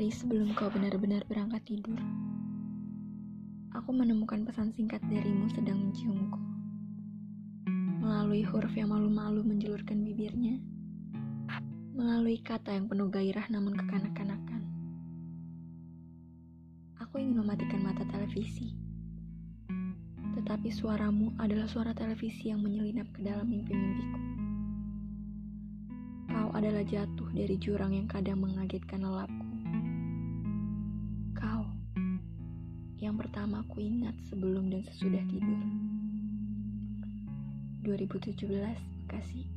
hari sebelum kau benar-benar berangkat tidur, aku menemukan pesan singkat darimu sedang menciumku. Melalui huruf yang malu-malu menjulurkan bibirnya, melalui kata yang penuh gairah namun kekanak-kanakan. Aku ingin mematikan mata televisi, tetapi suaramu adalah suara televisi yang menyelinap ke dalam mimpi-mimpiku adalah jatuh dari jurang yang kadang mengagetkan lelapku. Kau yang pertama ku ingat sebelum dan sesudah tidur. 2017, Bekasi.